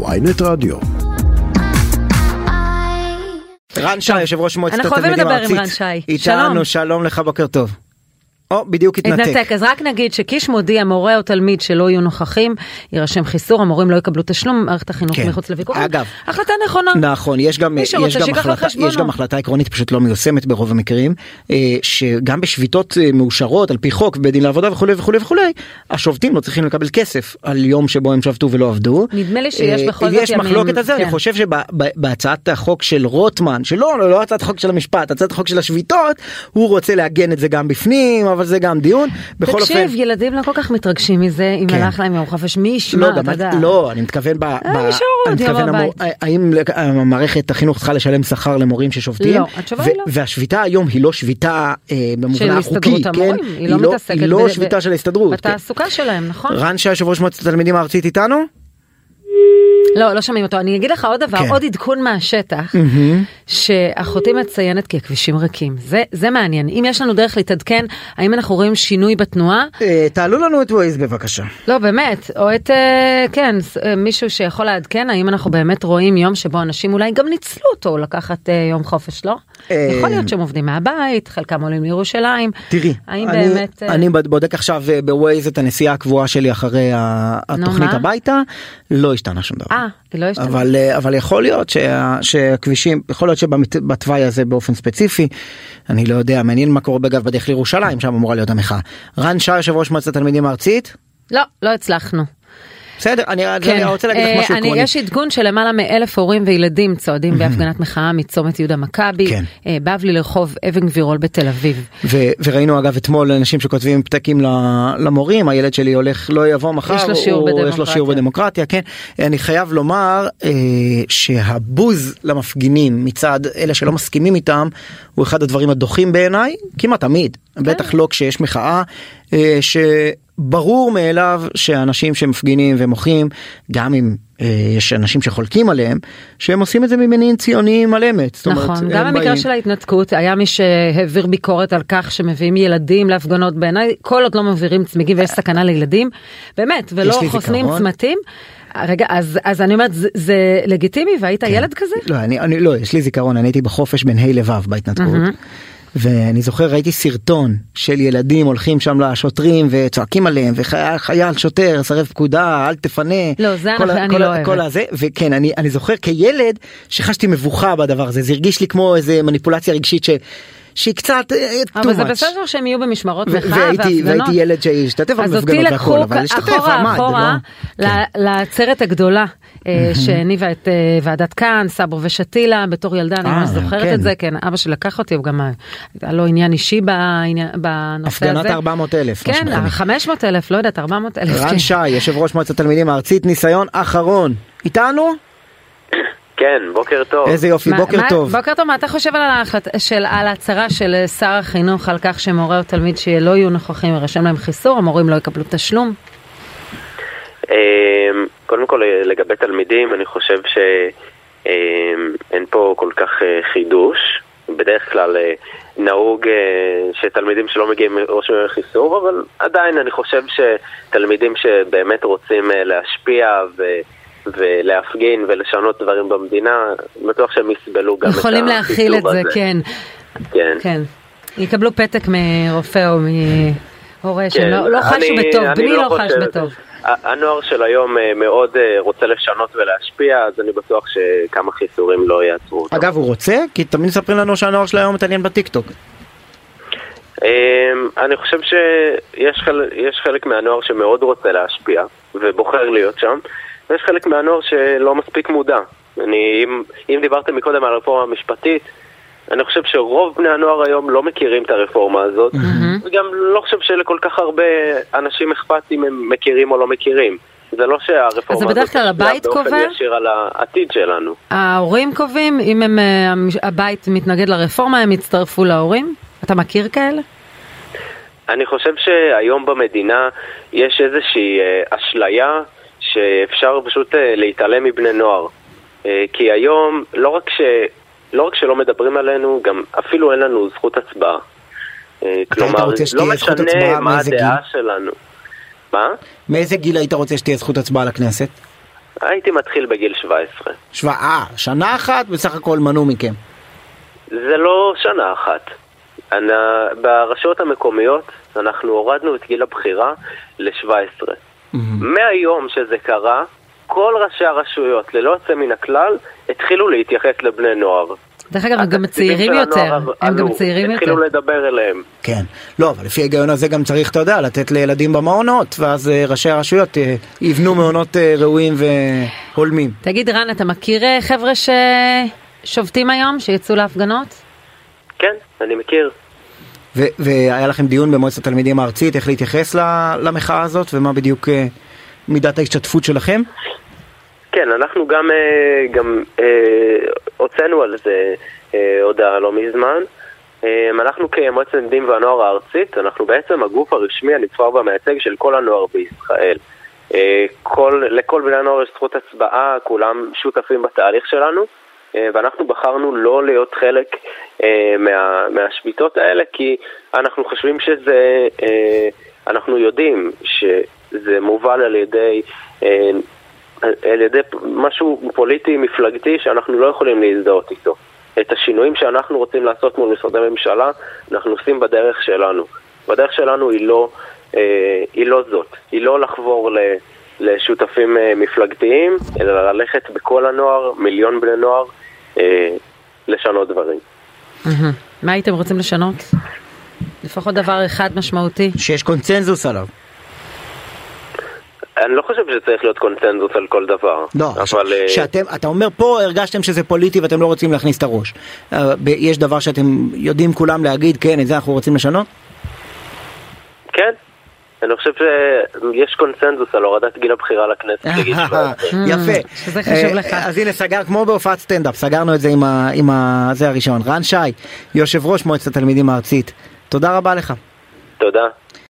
ויינט רדיו. רן שי, יושב ראש מועצת אנחנו אוהבים התלמידים לדבר עם הארצית. רן שי. איתנו, שלום. שלום לך, בוקר טוב. או, בדיוק התנתק. התנתק, אז רק נגיד שקיש מודיע מורה או תלמיד שלא יהיו נוכחים, יירשם חיסור, המורים לא יקבלו תשלום, מערכת החינוך כן. מחוץ לוויכוח. אגב. החלטה נכונה. נכון, יש גם, יש גם, החלטה. יש גם החלטה עקרונית פשוט לא מיושמת ברוב המקרים, אה, שגם בשביתות אה, מאושרות על פי חוק ובית דין לעבודה וכולי וכולי וכולי, השובתים לא צריכים לקבל כסף על יום שבו הם שבתו ולא עבדו. נדמה לי שיש אה, בכל זאת יש ימים, מחלוקת על זה, אני כן. חושב שבהצעת החוק של רוטמן, שלא, לא, לא הצעת החוק של המשפט, הצעת החוק של השביתות, הוא רוצה לעגן את זה גם בפנים, אבל זה גם דיון. בכל אופן, תקשיב, ילדים לא כל כך מתרגשים מזה, אם כן. הלך להם יום חופש, מי לא, ישמע, גם, אתה יודע. לא, אני מתכוון ב... יישארו אני מתכוון. האם המערכת החינוך צריכה לשלם שכר למורים ששובתים? לא, התשובה היא לא. והשביתה היום היא לא שביתה אה, של במובנה החוקי, כן? המורים, היא לא מתעסקת היא לא שביתה של ההסתדרות. כן. בתעסוקה שלהם, נכון? רן שי, יושב ראש מועצת התלמידים הארצית איתנו? לא, לא שומעים אותו. אני אגיד לך עוד דבר, כן. עוד עדכון מהשטח, שאחותי מציינת כי הכבישים ריקים. זה, זה מעניין. אם יש לנו דרך להתעדכן, האם אנחנו רואים שינוי בתנועה? אה, תעלו לנו את ווייז בבקשה. לא, באמת. או את, אה, כן, אה, מישהו שיכול לעדכן, האם אנחנו באמת רואים יום שבו אנשים אולי גם ניצלו אותו לקחת אה, יום חופש, לא? אה, יכול להיות שהם עובדים מהבית, חלקם עולים לירושלים. תראי, האם אני, באמת... אני בודק עכשיו בווייז את הנסיעה הקבועה שלי אחרי התוכנית? הביתה, לא השתנה שום דבר. אה, לא השתנה. אבל אה, אבל יכול להיות שה, שהכבישים יכול להיות שבתוואי הזה באופן ספציפי אני לא יודע מעניין מה קורה בגב בדרך לירושלים שם אמורה להיות המחאה. רן שי יושב ראש מועצת התלמידים הארצית לא, לא הצלחנו. בסדר אני, אני רוצה להגיד אה, לך משהו אני, עקרוני. יש עדכון של למעלה מאלף הורים וילדים צועדים בהפגנת מחאה מצומת יהודה מכבי, כן. אה, בבלי לרחוב אבן גבירול בתל אביב. ו, וראינו אגב אתמול אנשים שכותבים פתקים למורים הילד שלי הולך לא יבוא מחר יש לו שיעור הוא- יש לו בדמוקרטיה. שיעור בדמוקרטיה כן אני חייב לומר אה, שהבוז למפגינים מצד אלה שלא מסכימים איתם הוא אחד הדברים הדוחים בעיניי כמעט תמיד כן. בטח לא כשיש מחאה אה, שברור מאליו שאנשים שמפגינים ומוחים גם אם אה, יש אנשים שחולקים עליהם שהם עושים את זה ממניעים ציוניים על אמת. אומרת, נכון, הם גם במקרה באים- של ההתנתקות היה מי שהעביר ביקורת על כך שמביאים ילדים להפגנות בעיניי, כל עוד לא מעבירים צמיגים ויש סכנה לילדים, באמת, ולא חוסמים זיכרון. צמתים. רגע, אז, אז אני אומרת, זה, זה לגיטימי והיית ילד כזה? לא, אני, אני לא, יש לי זיכרון, אני הייתי בחופש בין ה' לו' בהתנתקות. ואני זוכר ראיתי סרטון של ילדים הולכים שם לשוטרים וצועקים עליהם וחייל שוטר סרב פקודה אל תפנה לא, זה כל, אני כל, לא ה- אוהבת. כל הזה וכן אני אני זוכר כילד שחשתי מבוכה בדבר הזה זה הרגיש לי כמו איזה מניפולציה רגשית ש, שהיא קצת אה, too אבל זה much. בסדר שהם יהיו במשמרות מחאה והפגנות. והייתי ילד שהשתתף אז אותי בהפגנות לקחו והכל אבל השתתף אחורה עמד, אחורה לא- כן. לעצרת הגדולה אה, שהניבה את אה, ועדת כאן, סברו ושתילה, בתור ילדה אני אה, ממש זוכרת כן. את זה, כן, אבא שלי לקח אותי, הוא גם היה לו עניין אישי בנושא הזה. הפגנת 400 אלף. כן, 500 אלף, לא יודעת, 400 אלף. רן כן. שי יושב ראש מועצת התלמידים הארצית ניסיון אחרון איתנו כן, בוקר טוב. איזה יופי מה- בוקר מה- טוב. בוקר טוב, מה אתה חושב על של על ההצהרה של אה, שר החינוך על כך שמורה או תלמיד שלא יהיו נוכחים יירשם להם חיסור, המורים לא יקבלו תשלום? אמ, קודם כל לגבי תלמידים, אני חושב שאין פה כל כך אה, חידוש. בדרך כלל אה, נהוג אה, שתלמידים שלא מגיעים רושמים חיסור, אבל עדיין אני חושב שתלמידים שבאמת רוצים אה, להשפיע ו... ולהפגין ולשנות דברים במדינה, בטוח שהם יסבלו גם את החיסור הזה. יכולים להכיל את זה, כן. כן. כן. יקבלו פתק מרופא או מהורה שלא לא חשו אני- בטוב, אני בני לא חש חושב- בטוב. הנוער של היום אה, מאוד אה, רוצה לשנות ולהשפיע, אז אני בטוח שכמה חיסורים לא יעצרו אותו. אגב הוא רוצה כי תמיד מספרים לנו שהנוער של היום מתעניין בטיקטוק. אה, אני חושב שיש חל... יש חלק מהנוער שמאוד רוצה להשפיע ובוחר להיות שם, ויש חלק מהנוער שלא מספיק מודע. אני, אם, אם דיברתם מקודם על הרפורמה המשפטית, אני חושב שרוב בני הנוער היום לא מכירים את הרפורמה הזאת, וגם לא חושב שלכל כך הרבה אנשים אכפת אם הם מכירים או לא מכירים. זה לא שהרפורמה אז הזאת בדרך כלל הבית באופן קובע? ישיר על העתיד שלנו. ההורים קובעים, אם הם, אה, הבית מתנגד לרפורמה, הם יצטרפו להורים? אתה מכיר כאלה? אני חושב שהיום במדינה יש איזושהי אה, אשליה שאפשר פשוט אה, להתעלם מבני נוער. אה, כי היום לא רק, ש... לא רק שלא מדברים עלינו, גם אפילו אין לנו זכות הצבעה. אה, כלומר, לא משנה מה הדעה גיל? שלנו. מה? מאיזה גיל היית רוצה שתהיה זכות הצבעה לכנסת? הייתי מתחיל בגיל 17. שווה, אה, שנה אחת בסך הכל מנעו מכם. זה לא שנה אחת. אני, ברשויות המקומיות אנחנו הורדנו את גיל הבחירה ל-17. מהיום שזה קרה, כל ראשי הרשויות, ללא יוצא מן הכלל, התחילו להתייחס לבני נוער. דרך אגב, הם גם צעירים יותר, הם גם צעירים יותר. התחילו לדבר אליהם. כן. לא, אבל לפי ההיגיון הזה גם צריך, אתה יודע, לתת לילדים במעונות, ואז אה, ראשי הרשויות אה, יבנו מעונות אה, ראויים והולמים. תגיד, רן, אתה מכיר חבר'ה ששובתים היום, שיצאו להפגנות? כן, אני מכיר. ו- והיה לכם דיון במועצת התלמידים הארצית, איך להתייחס למחאה הזאת, ומה בדיוק אה, מידת ההשתתפות שלכם? כן, אנחנו גם, אה, אה, הוצאנו על זה הודעה לא מזמן. אנחנו כמועצת התלמידים והנוער הארצית, אנחנו בעצם הגוף הרשמי הנבחר והמייצג של כל הנוער בישראל. כל, לכל בני הנוער יש זכות הצבעה, כולם שותפים בתהליך שלנו, ואנחנו בחרנו לא להיות חלק אה, מה, מהשביתות האלה, כי אנחנו חושבים שזה, אה, אנחנו יודעים שזה מובל על ידי... אה, על ידי משהו פוליטי מפלגתי שאנחנו לא יכולים להזדהות איתו. את השינויים שאנחנו רוצים לעשות מול משרדי ממשלה, אנחנו עושים בדרך שלנו. בדרך שלנו היא לא, אה, היא לא זאת, היא לא לחבור ל, לשותפים אה, מפלגתיים, אלא ללכת בכל הנוער, מיליון בני נוער, אה, לשנות דברים. מה הייתם רוצים לשנות? לפחות דבר אחד משמעותי. שיש קונצנזוס עליו. אני לא חושב שצריך להיות קונצנזוס על כל דבר. לא, אבל... אה, שאתם, אתה אומר פה הרגשתם שזה פוליטי ואתם לא רוצים להכניס את הראש. אה, יש דבר שאתם יודעים כולם להגיד, כן, את זה אנחנו רוצים לשנות? כן. אני חושב שיש קונצנזוס על הורדת גיל הבחירה לכנסת בגיל 17. יפה. שזה חשוב אה, לך. אז הנה סגר, כמו בהופעת סטנדאפ, סגרנו את זה עם ה- עם ה- זה הראשון. רן שי, יושב ראש מועצת התלמידים הארצית, תודה רבה לך. תודה.